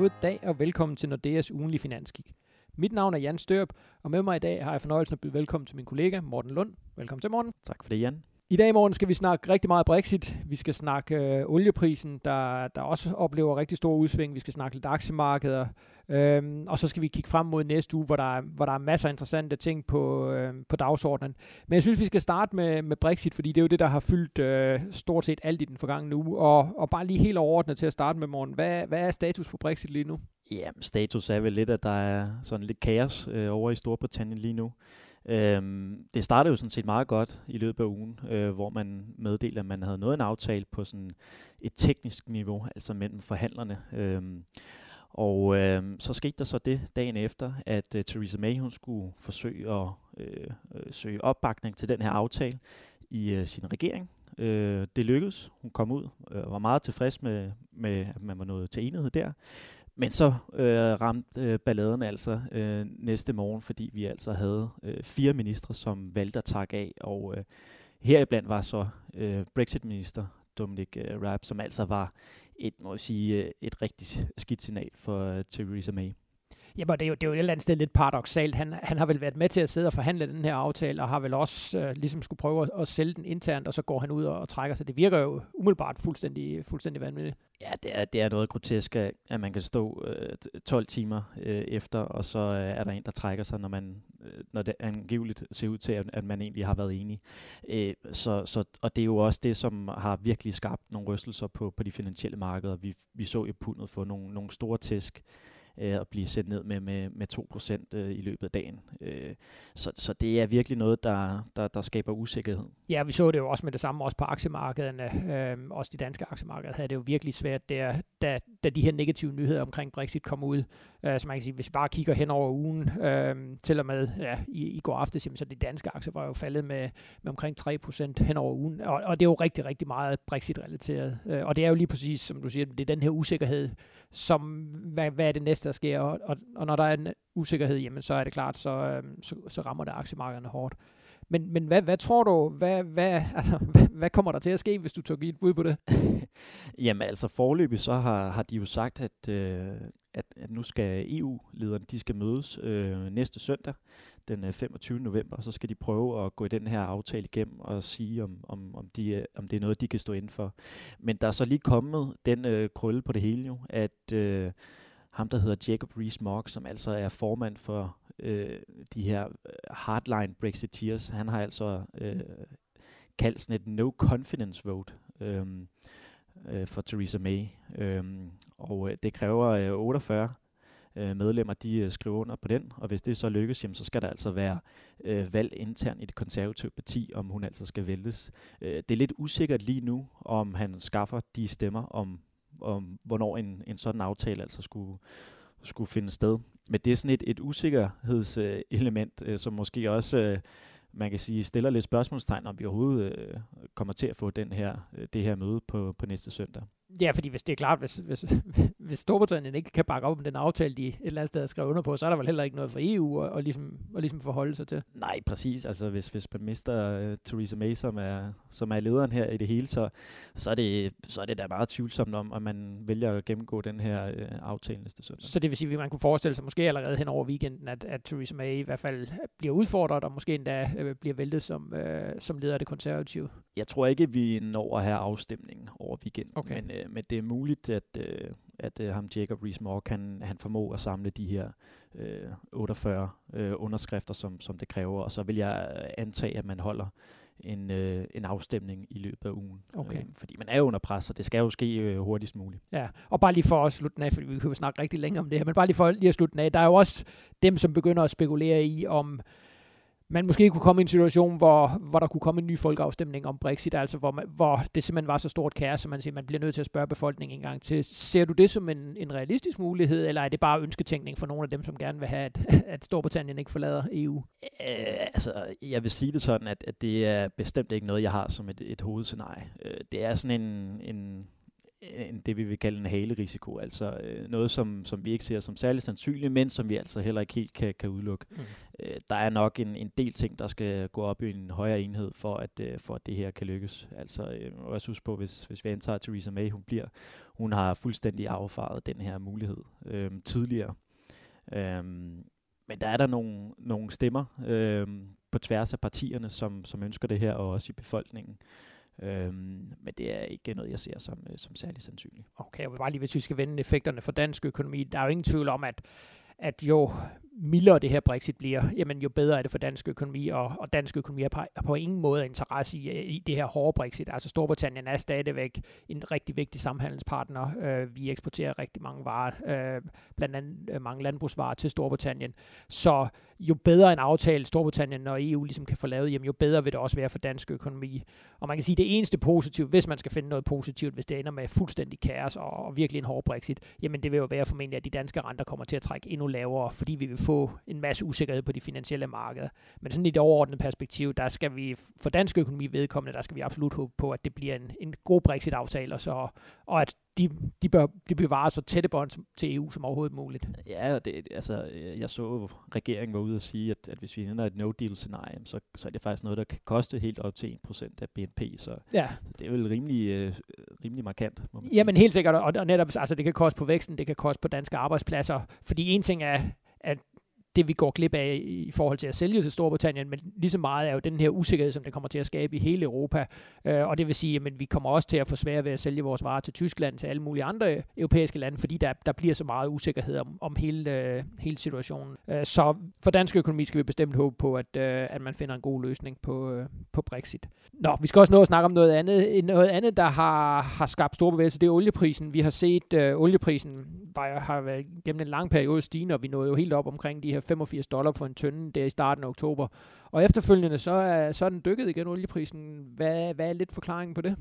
God dag og velkommen til Nordeas ugenlige finanskik. Mit navn er Jan Størp, og med mig i dag har jeg fornøjelsen at byde velkommen til min kollega Morten Lund. Velkommen til, Morten. Tak for det, Jan. I dag i morgen skal vi snakke rigtig meget Brexit. Vi skal snakke øh, olieprisen, der, der også oplever rigtig store udsving. Vi skal snakke lidt aktiemarkeder. Øhm, og så skal vi kigge frem mod næste uge, hvor der, hvor der er masser af interessante ting på, øh, på dagsordenen. Men jeg synes, vi skal starte med, med Brexit, fordi det er jo det, der har fyldt øh, stort set alt i den forgangne uge. Og, og bare lige helt overordnet til at starte med morgen. Hvad, hvad er status på Brexit lige nu? Ja, status er vel lidt, at der er sådan lidt kaos øh, over i Storbritannien lige nu. Øhm, det startede jo sådan set meget godt i løbet af ugen, øh, hvor man meddelte, at man havde nået en aftale på sådan et teknisk niveau, altså mellem forhandlerne. Øhm, og øh, så skete der så det dagen efter, at øh, Theresa May hun skulle forsøge at øh, øh, søge opbakning til den her aftale i øh, sin regering. Øh, det lykkedes. Hun kom ud øh, og øh, var meget tilfreds med, med, at man var nået til enighed der. Men så øh, ramte øh, balladen altså øh, næste morgen, fordi vi altså havde øh, fire ministre, som valgte at takke af, og øh, heriblandt var så øh, Brexit-minister Dominic øh, Raab, som altså var et, må jeg sige, øh, et rigtig skidt signal for øh, Theresa May. Jamen, det er jo, det er jo et eller andet sted lidt paradoxalt. Han, han har vel været med til at sidde og forhandle den her aftale, og har vel også øh, ligesom skulle prøve at, at sælge den internt, og så går han ud og, og trækker sig. Det virker jo umiddelbart fuldstændig, fuldstændig vanvittigt. Ja, det er, det er noget grotesk, at man kan stå øh, 12 timer øh, efter, og så øh, er der en, der trækker sig, når, man, øh, når det angiveligt ser ud til, at, at man egentlig har været enig. Øh, så, så, og det er jo også det, som har virkelig skabt nogle rystelser på, på de finansielle markeder. Vi, vi så jo pundet få nogle, nogle store tæsk øh, at blive sendt ned med, med, med 2% øh, i løbet af dagen. Øh, så, så det er virkelig noget, der, der, der skaber usikkerhed. Ja, vi så det jo også med det samme også på aktiemarkederne. Øh, også de danske aktiemarkeder havde det jo virkelig svært, der, da, da de her negative nyheder omkring Brexit kom ud. Øh, så man kan sige, hvis vi bare kigger hen over ugen, øh, til og med ja, i, i går aftes, så de danske aktier var jo faldet med, med omkring 3% hen over ugen. Og, og det er jo rigtig, rigtig meget Brexit-relateret. Øh, og det er jo lige præcis, som du siger, det er den her usikkerhed, som, hvad, hvad er det næste, der sker? Og, og, og når der er en usikkerhed, jamen, så er det klart, så, øh, så, så rammer det aktiemarkederne hårdt. Men, men hvad, hvad tror du, hvad, hvad, altså, hvad, hvad kommer der til at ske, hvis du tog et bud på det? Jamen altså forløbig så har, har de jo sagt, at, øh, at, at nu skal EU-lederne, de skal mødes øh, næste søndag, den øh, 25. November, og så skal de prøve at gå i den her aftale igennem og sige, om, om, om, de, øh, om det er noget, de kan stå inden for. Men der er så lige kommet den øh, krølle på det hele jo, at øh, ham, der hedder Jacob Rees-Mogg, som altså er formand for øh, de her øh, hardline Brexiteers, han har altså øh, kaldt sådan et no confidence vote øh, øh, for Theresa May. Øhm, og øh, det kræver øh, 48 øh, medlemmer, de øh, skriver under på den, og hvis det så lykkes, jamen, så skal der altså være øh, valg internt i det konservative parti, om hun altså skal væltes. Øh, det er lidt usikkert lige nu, om han skaffer de stemmer, om, om hvornår en, en sådan aftale altså skulle, skulle finde sted. Men det er sådan et, et usikkerhedselement, øh, som måske også øh, man kan sige, stiller lidt spørgsmålstegn, om vi overhovedet øh, kommer til at få den her, øh, det her møde på, på næste søndag. Ja, fordi hvis det er klart, hvis, hvis, hvis Storbritannien ikke kan bakke op om den aftale, de et eller andet sted har skrevet under på, så er der vel heller ikke noget for EU at, at, ligesom, at ligesom forholde sig til. Nej, præcis. Altså hvis, hvis man mister uh, Theresa May, som er, som er lederen her i det hele, så, så, er, det, så er det da meget tvivlsomt om, at man vælger at gennemgå den her uh, aftale næste søndag. Så det vil sige, at man kunne forestille sig måske allerede hen over weekenden, at, at Theresa May i hvert fald bliver udfordret, og måske endda uh, bliver væltet som, uh, som leder af det konservative. Jeg tror ikke, vi når at have afstemningen over weekenden, okay. men, øh, men det er muligt, at, øh, at øh, ham Jacob Rees-Mogg kan han formå at samle de her øh, 48 øh, underskrifter, som, som det kræver, og så vil jeg antage, at man holder en, øh, en afstemning i løbet af ugen. Okay. Øh, fordi man er under pres, så det skal jo ske øh, hurtigst muligt. Ja, og bare lige for at slutte den af, fordi vi kan jo snakke rigtig længe om det her, men bare lige for lige at slutte den af, der er jo også dem, som begynder at spekulere i, om man måske kunne komme i en situation, hvor, hvor der kunne komme en ny folkeafstemning om Brexit, altså hvor, man, hvor det simpelthen var så stort kaos, så man siger, man bliver nødt til at spørge befolkningen en gang til. Ser du det som en, en realistisk mulighed, eller er det bare ønsketænkning for nogle af dem, som gerne vil have, at, at Storbritannien ikke forlader EU? Øh, altså, jeg vil sige det sådan, at, at det er bestemt ikke noget, jeg har som et, et hovedscenarie. Øh, det er sådan en, en en, det, vi vil kalde en halerisiko. Altså øh, noget, som, som vi ikke ser som særligt sandsynligt, men som vi altså heller ikke helt kan, kan udelukke. Mm. Øh, der er nok en, en del ting, der skal gå op i en højere enhed, for at, øh, for at det her kan lykkes. Altså, øh, også huske på, hvis, hvis vi antager, at Theresa May, hun bliver, hun har fuldstændig affaret den her mulighed øh, tidligere. Øh, men der er der nogle, nogle stemmer øh, på tværs af partierne, som, som ønsker det her, og også i befolkningen. Øhm, men det er ikke noget, jeg ser som, øh, som særlig sandsynligt. Okay, jeg vil bare lige, hvis vi skal vende effekterne for dansk økonomi. Der er jo ingen tvivl om, at at jo mildere det her Brexit bliver, jamen jo bedre er det for dansk økonomi, og, og dansk økonomi har på, på ingen måde interesse i, i det her hårde Brexit. Altså Storbritannien er stadigvæk en rigtig vigtig samhandelspartner. Øh, vi eksporterer rigtig mange varer, øh, blandt andet øh, mange landbrugsvarer til Storbritannien. Så jo bedre en aftale Storbritannien og EU ligesom kan få lavet, jamen jo bedre vil det også være for dansk økonomi. Og man kan sige, at det eneste positive, hvis man skal finde noget positivt, hvis det ender med fuldstændig kaos og, og virkelig en hård Brexit, jamen det vil jo være formentlig, at de danske renter kommer til at trække endnu lavere, fordi vi vil få en masse usikkerhed på de finansielle markeder. Men sådan i det overordnede perspektiv, der skal vi for dansk økonomi vedkommende, der skal vi absolut håbe på, at det bliver en, en god Brexit-aftale, og, så, og at de, de, bør, de bevarer så tætte bånd til EU som overhovedet muligt. Ja, det, altså, jeg så regeringen var ude og sige, at, at hvis vi ender et no-deal-scenarie, så, så er det faktisk noget, der kan koste helt op til 1% af BNP. Så, ja. så det er vel rimelig, øh, rimelig markant. Må man Jamen helt sikkert, og, og netop, altså, det kan koste på væksten, det kan koste på danske arbejdspladser, fordi en ting er, at det, vi går glip af i forhold til at sælge til Storbritannien, men lige så meget er jo den her usikkerhed, som det kommer til at skabe i hele Europa. Øh, og det vil sige, at vi kommer også til at få svært ved at sælge vores varer til Tyskland, til alle mulige andre europæiske lande, fordi der, der bliver så meget usikkerhed om, om hele, øh, hele situationen. Øh, så for dansk økonomi skal vi bestemt håbe på, at, øh, at man finder en god løsning på, øh, på Brexit. Nå, vi skal også nå at snakke om noget andet. Øh, noget andet, der har, har skabt store bevægelser, det er olieprisen. Vi har set, uh, olieprisen var, har været gennem en lang periode stigende, og vi nåede jo helt op omkring de her 85 dollar for en tønde der i starten af oktober. Og efterfølgende, så er, så er den dykket igen, olieprisen. Hvad, hvad er lidt forklaringen på det?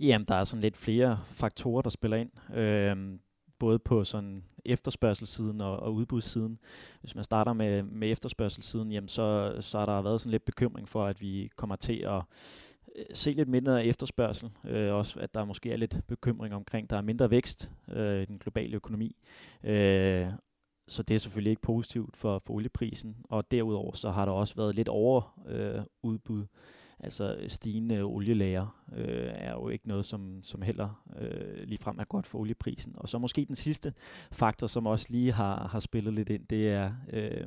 Jamen, der er sådan lidt flere faktorer, der spiller ind. Øhm, både på sådan efterspørgselssiden og, og udbudssiden. Hvis man starter med, med efterspørgselssiden, jamen så, så har der været sådan lidt bekymring for, at vi kommer til at øh, se lidt mindre efterspørgsel. Øh, også at der måske er lidt bekymring omkring, der er mindre vækst øh, i den globale økonomi. Øh, så det er selvfølgelig ikke positivt for, for olieprisen. Og derudover så har der også været lidt over øh, udbud. Altså stigende olielager øh, er jo ikke noget, som, som heller øh, ligefrem er godt for olieprisen. Og så måske den sidste faktor, som også lige har, har spillet lidt ind, det er øh,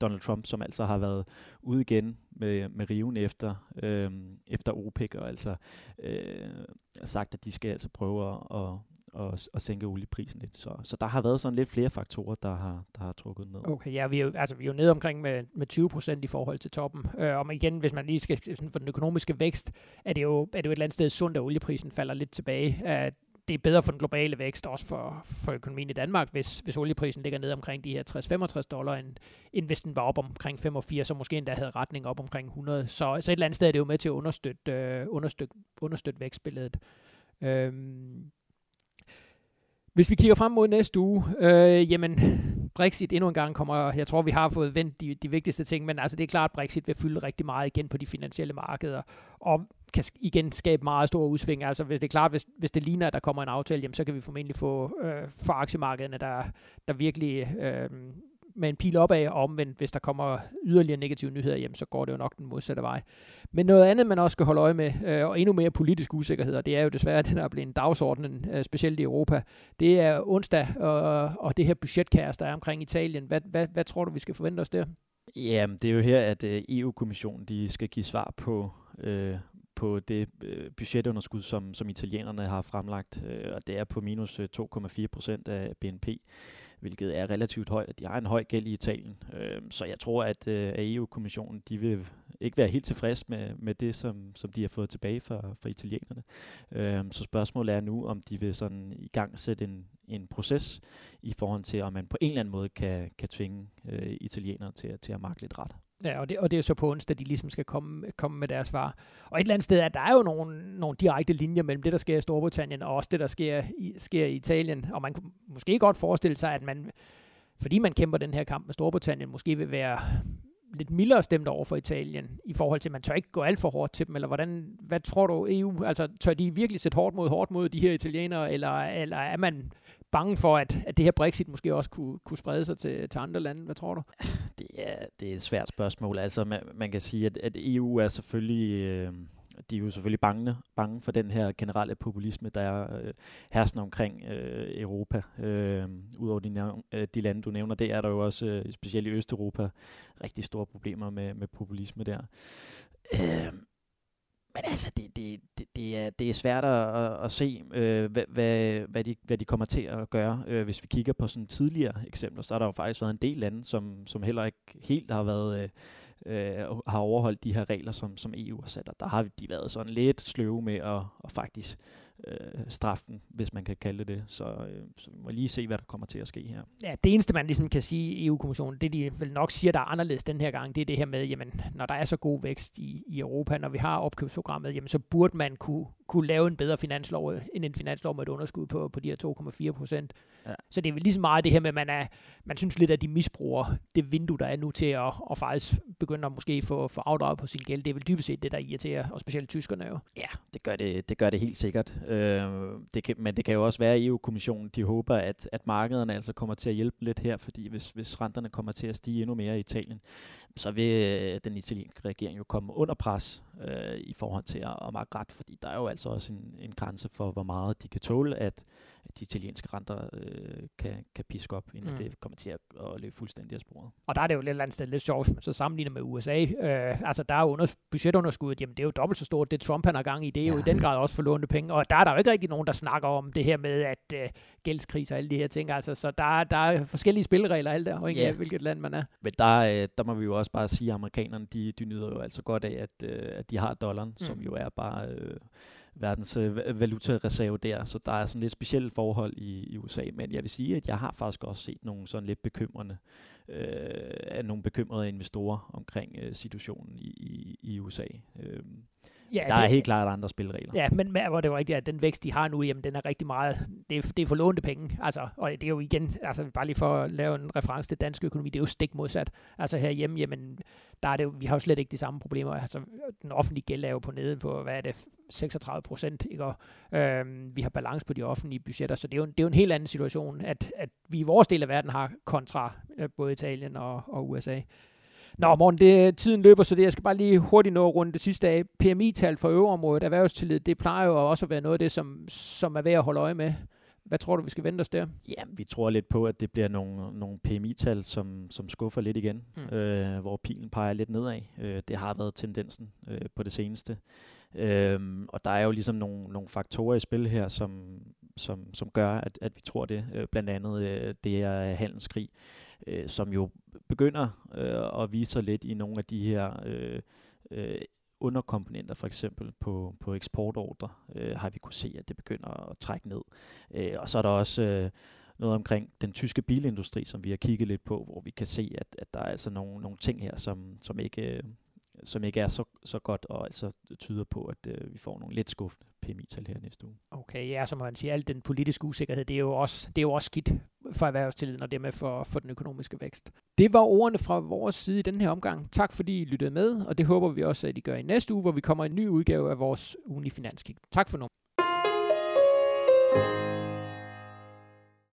Donald Trump, som altså har været ude igen med, med riven efter, øh, efter OPEC, og altså øh, sagt, at de skal altså prøve at, at og, at sænke olieprisen lidt. Så, så der har været sådan lidt flere faktorer, der har, der har trukket ned. Okay, ja, vi er jo, altså, vi er jo nede omkring med, med 20 procent i forhold til toppen. Øh, og igen, hvis man lige skal sådan for den økonomiske vækst, er det, jo, er det jo et eller andet sted sundt, at olieprisen falder lidt tilbage. Øh, det er bedre for den globale vækst, også for, for økonomien i Danmark, hvis, hvis olieprisen ligger ned omkring de her 60-65 dollar, end, end hvis den var op omkring 85, så måske endda havde retning op omkring 100. Så, så et eller andet sted er det jo med til at understøtte, øh, understøtte, understøtte vækstbilledet. Øhm, hvis vi kigger frem mod næste uge, øh, jamen Brexit endnu en gang kommer, jeg tror vi har fået vendt de, de vigtigste ting, men altså det er klart, at Brexit vil fylde rigtig meget igen på de finansielle markeder, og kan igen skabe meget store udsving. Altså hvis det er klart, hvis, hvis det ligner, at der kommer en aftale, jamen, så kan vi formentlig få øh, for aktiemarkederne, der, der virkelig øh, med en pil opad, og omvendt, hvis der kommer yderligere negative nyheder hjem, så går det jo nok den modsatte vej. Men noget andet, man også skal holde øje med, øh, og endnu mere politisk usikkerhed, og det er jo desværre det, der er blevet en dagsorden, øh, specielt i Europa, det er onsdag, og, og det her budgetkaos, der er omkring Italien. Hvad, hvad, hvad tror du, vi skal forvente os der? Jamen, det er jo her, at øh, EU-kommissionen de skal give svar på, øh, på det øh, budgetunderskud, som, som italienerne har fremlagt, øh, og det er på minus øh, 2,4 procent af BNP hvilket er relativt højt. De har en høj gæld i Italien, øh, så jeg tror, at, øh, EU-kommissionen de vil ikke være helt tilfreds med, med det, som, som de har fået tilbage fra, fra italienerne. Øh, så spørgsmålet er nu, om de vil sådan i gang sætte en, en proces i forhold til, om man på en eller anden måde kan, kan tvinge øh, italienerne til, til at magte lidt ret. Ja, og det, og det er så på onsdag, de ligesom skal komme, komme med deres svar. Og et eller andet sted, at der er jo nogle, nogle direkte linjer mellem det, der sker i Storbritannien, og også det, der sker i, sker i Italien. Og man kunne måske godt forestille sig, at man, fordi man kæmper den her kamp med Storbritannien, måske vil være lidt mildere stemt over for Italien, i forhold til, at man tør ikke gå alt for hårdt til dem, eller hvordan, hvad tror du EU, altså tør de virkelig sætte hårdt mod hårdt mod de her italienere, eller, eller er man bange for, at, at det her Brexit måske også kunne, kunne sprede sig til, til andre lande? Hvad tror du? Det er, det er et svært spørgsmål. Altså, man, man kan sige, at, at EU er selvfølgelig... Øh, de er jo selvfølgelig bange, bange for den her generelle populisme, der er øh, hersen omkring øh, Europa. Øh, Udover de, nævn, øh, de lande, du nævner, det er der jo også, øh, specielt i Østeuropa, rigtig store problemer med, med populisme der. Øh, men altså, det, det, det, det, er, det er svært at, at se, øh, hvad, hvad, hvad, de, hvad de kommer til at gøre. Øh, hvis vi kigger på sådan tidligere eksempler, så har der jo faktisk været en del lande, som, som heller ikke helt har været... Øh, øh, har overholdt de her regler, som, som EU har sat. Og der har de været sådan lidt sløve med at, at faktisk øh, straffen, hvis man kan kalde det det. Så, øh, så vi må lige se, hvad der kommer til at ske her. Ja, det eneste, man ligesom kan sige i EU-kommissionen, det de vel nok siger, der er anderledes den her gang, det er det her med, jamen, når der er så god vækst i, i Europa, når vi har opkøbsprogrammet, jamen, så burde man kunne, kunne lave en bedre finanslov, end en finanslov med et underskud på, på de her 2,4 procent. Ja. Så det er vel lige så meget det her med, at man, er, man synes lidt, at de misbruger det vindue, der er nu til at, at faktisk begynde at måske få, få afdraget på sin gæld. Det er vel dybest set det, der irriterer, og specielt tyskerne jo. Ja, det gør det, det, gør det helt sikkert. Øh, det kan, men det kan jo også være, at EU-kommissionen de håber, at, at markederne altså kommer til at hjælpe lidt her, fordi hvis, hvis renterne kommer til at stige endnu mere i Italien, så vil øh, den italienske regering jo komme under pres øh, i forhold til at, at markere ret, fordi der er jo altså også en, en grænse for, hvor meget de kan tåle, at, at de italienske renter øh, kan, kan piske op, inden mm. det kommer til at, at løbe fuldstændig af sporet. Og der er det jo lidt andet sted lidt sjovt, så sammenligner med USA. Øh, altså der er under, budgetunderskuddet, jamen det er jo dobbelt så stort, det Trump han har gang i, det er ja. jo i den grad også forlånte penge, og der er der jo ikke rigtig nogen, der snakker om det her med, at øh, gældskris og alle de her ting, altså så der, der er forskellige spilregler alt der, afhængig ja. af hvilket land man er. Men der, øh, der må vi jo også bare sige, at amerikanerne, de, de nyder jo altså godt af, at, øh, at de har dollaren, mm. som jo er bare... Øh, verdens øh, valutareserve der, så der er sådan lidt specielle forhold i, i USA, men jeg vil sige, at jeg har faktisk også set nogle sådan lidt bekymrende, øh, nogle bekymrede investorer omkring øh, situationen i, i, i USA. Øh, Ja, der det, er helt klart andre spilregler. Ja, men hvor det var rigtigt, at den vækst, de har nu, jamen, den er rigtig meget, det er, det er for lånte penge. Altså, og det er jo igen, altså bare lige for at lave en reference til dansk økonomi, det er jo stik modsat. Altså herhjemme, jamen, der er det jo, vi har jo slet ikke de samme problemer. Altså, den offentlige gæld er jo på nede på, hvad er det, 36 procent, ikke? Og, øhm, vi har balance på de offentlige budgetter, så det er jo, det er jo en helt anden situation, at, at vi i vores del af verden har kontra øh, både Italien og, og USA. Nå, morgen, det, tiden løber, så det, jeg skal bare lige hurtigt nå rundt det sidste af. PMI-tal for øvreområdet, erhvervstillid, det plejer jo også at være noget af det, som, som er værd at holde øje med. Hvad tror du, vi skal vente os der? Ja, vi tror lidt på, at det bliver nogle, nogle PMI-tal, som, som skuffer lidt igen, mm. øh, hvor pilen peger lidt nedad. Øh, det har været tendensen øh, på det seneste. Øh, og der er jo ligesom nogle, nogle faktorer i spil her, som, som, som gør, at, at vi tror det. Øh, blandt andet øh, det er handelskrig øh, som jo begynder øh, at vise sig lidt i nogle af de her øh, øh, underkomponenter, for eksempel på, på eksportordre, øh, har vi kunne se, at det begynder at trække ned. Øh, og så er der også øh, noget omkring den tyske bilindustri, som vi har kigget lidt på, hvor vi kan se, at, at der er altså nogle, nogle ting her, som, som ikke... Øh, som ikke er så, så godt, og altså tyder på, at øh, vi får nogle lidt skuffende PMI-tal her næste uge. Okay, ja, som man siger, al den politiske usikkerhed, det er jo også, det er jo også skidt for erhvervstilliden, og dermed for, for den økonomiske vækst. Det var ordene fra vores side i den her omgang. Tak fordi I lyttede med, og det håber vi også, at I gør i næste uge, hvor vi kommer en ny udgave af vores ugenlige finanskig. Tak for nu.